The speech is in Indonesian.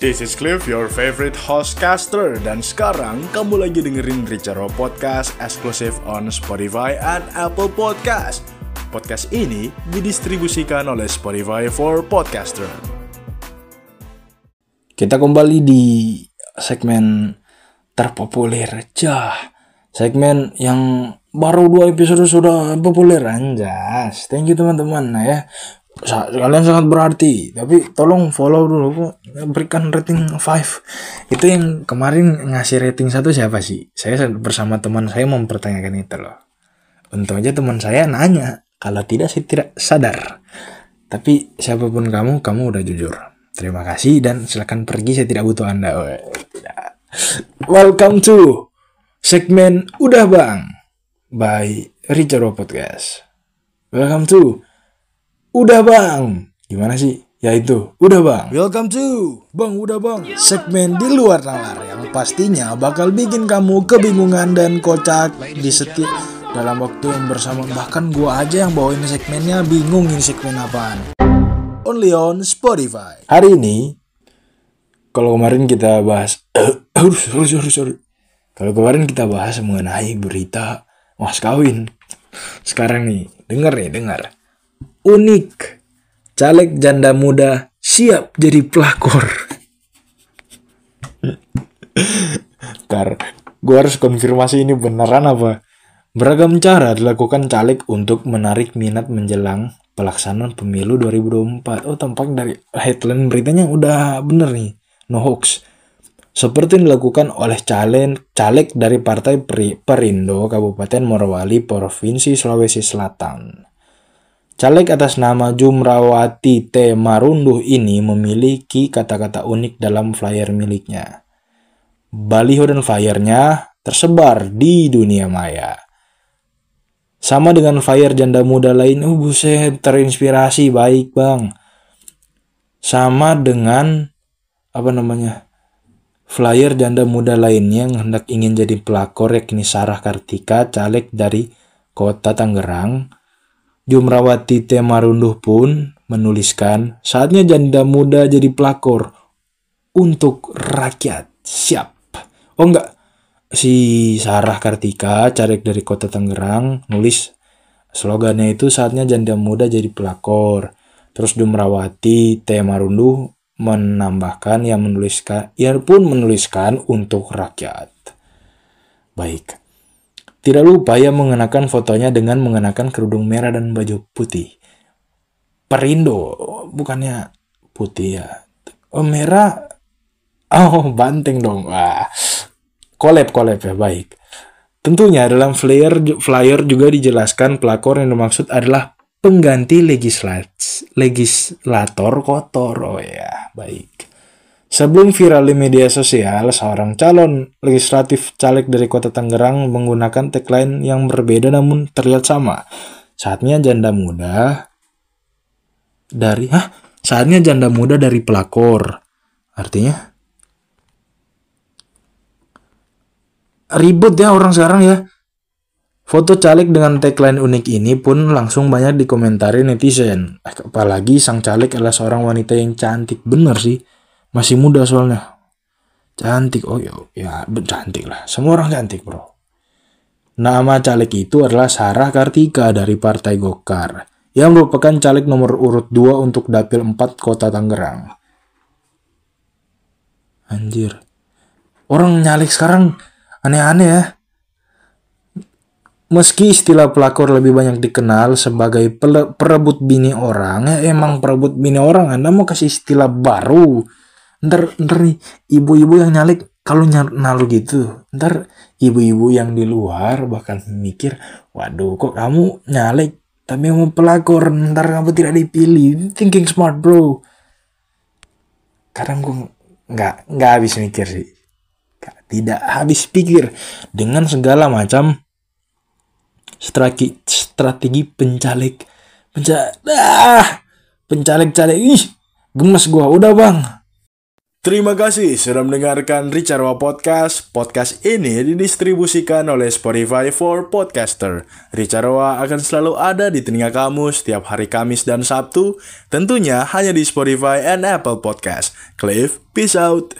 This is Cliff, your favorite hostcaster Dan sekarang kamu lagi dengerin Richaro Podcast Exclusive on Spotify and Apple Podcast. Podcast ini didistribusikan oleh Spotify for Podcaster. Kita kembali di segmen terpopuler. Jah Segmen yang baru dua episode sudah populer. Anjas Thank you teman-teman. Nah ya kalian sangat berarti tapi tolong follow dulu berikan rating 5 itu yang kemarin ngasih rating satu siapa sih? Saya bersama teman saya mempertanyakan itu loh. Untung aja teman saya nanya kalau tidak saya tidak sadar. Tapi siapa pun kamu kamu udah jujur. Terima kasih dan silakan pergi saya tidak butuh anda. Tidak. welcome to segmen udah bang by Richard Podcast. Welcome to Udah bang, gimana sih? Ya itu, udah bang. Welcome to Bang Udah Bang, segmen di luar nalar yang pastinya bakal bikin kamu kebingungan dan kocak di setiap dalam waktu yang bersama. Bahkan gua aja yang bawain segmennya bingung ini segmen apaan. Only on Spotify. Hari ini, kalau kemarin kita bahas, sorry, sorry, sorry. Kalau kemarin kita bahas mengenai berita mas kawin. Sekarang nih, denger nih, dengar unik. Caleg janda muda siap jadi pelakor. Ntar, gue harus konfirmasi ini beneran apa. Beragam cara dilakukan caleg untuk menarik minat menjelang pelaksanaan pemilu 2024. Oh, tampak dari headline beritanya udah bener nih, no hoax. Seperti yang dilakukan oleh caleg, caleg dari Partai Peri, Perindo Kabupaten Morowali, Provinsi Sulawesi Selatan. Caleg atas nama Jumrawati T. Marunduh ini memiliki kata-kata unik dalam flyer miliknya. Baliho dan flyernya tersebar di dunia maya. Sama dengan flyer janda muda lain, oh buset, terinspirasi, baik bang. Sama dengan, apa namanya, flyer janda muda lainnya yang hendak ingin jadi pelakor yakni Sarah Kartika, caleg dari kota Tangerang, Jumrawati T. Marunduh pun menuliskan, saatnya janda muda jadi pelakor untuk rakyat. Siap. Oh enggak, si Sarah Kartika, caleg dari kota Tangerang, nulis slogannya itu saatnya janda muda jadi pelakor. Terus Jumrawati T. Marunduh menambahkan yang menuliskan, ia pun menuliskan untuk rakyat. Baik. Tidak lupa ia mengenakan fotonya dengan mengenakan kerudung merah dan baju putih. Perindo, bukannya putih ya. Oh merah. Oh banteng dong. Wah. Collab collab ya baik. Tentunya dalam flyer flyer juga dijelaskan pelakor yang dimaksud adalah pengganti legislat legislator kotor. Oh ya baik. Sebelum viral di media sosial, seorang calon legislatif caleg dari kota Tangerang menggunakan tagline yang berbeda namun terlihat sama. Saatnya janda muda dari hah? Saatnya janda muda dari pelakor. Artinya ribut ya orang sekarang ya. Foto caleg dengan tagline unik ini pun langsung banyak dikomentari netizen. Apalagi sang caleg adalah seorang wanita yang cantik bener sih masih muda soalnya. Cantik oh ya ya cantik lah. Semua orang cantik bro. Nama caleg itu adalah Sarah Kartika dari Partai Golkar yang merupakan caleg nomor urut 2 untuk dapil 4 kota Tangerang. Anjir. Orang nyalek sekarang aneh-aneh ya. Meski istilah pelakor lebih banyak dikenal sebagai perebut bini orang, ya emang perebut bini orang, Anda mau kasih istilah baru ntar ntar nih ibu-ibu yang nyalik kalau nalu gitu ntar ibu-ibu yang di luar bakal mikir waduh kok kamu nyalik tapi mau pelakor ntar kamu tidak dipilih. Thinking smart bro. Kadang gue nggak nggak habis mikir sih. Tidak habis pikir. Dengan segala macam strategi strategi pencalik pencalik ah pencalik caleg ih gemes gua. Udah bang Terima kasih sudah mendengarkan Ricarwa Podcast. Podcast ini didistribusikan oleh Spotify for Podcaster. Ricarwa akan selalu ada di telinga kamu setiap hari Kamis dan Sabtu, tentunya hanya di Spotify and Apple Podcast. Cliff, peace out.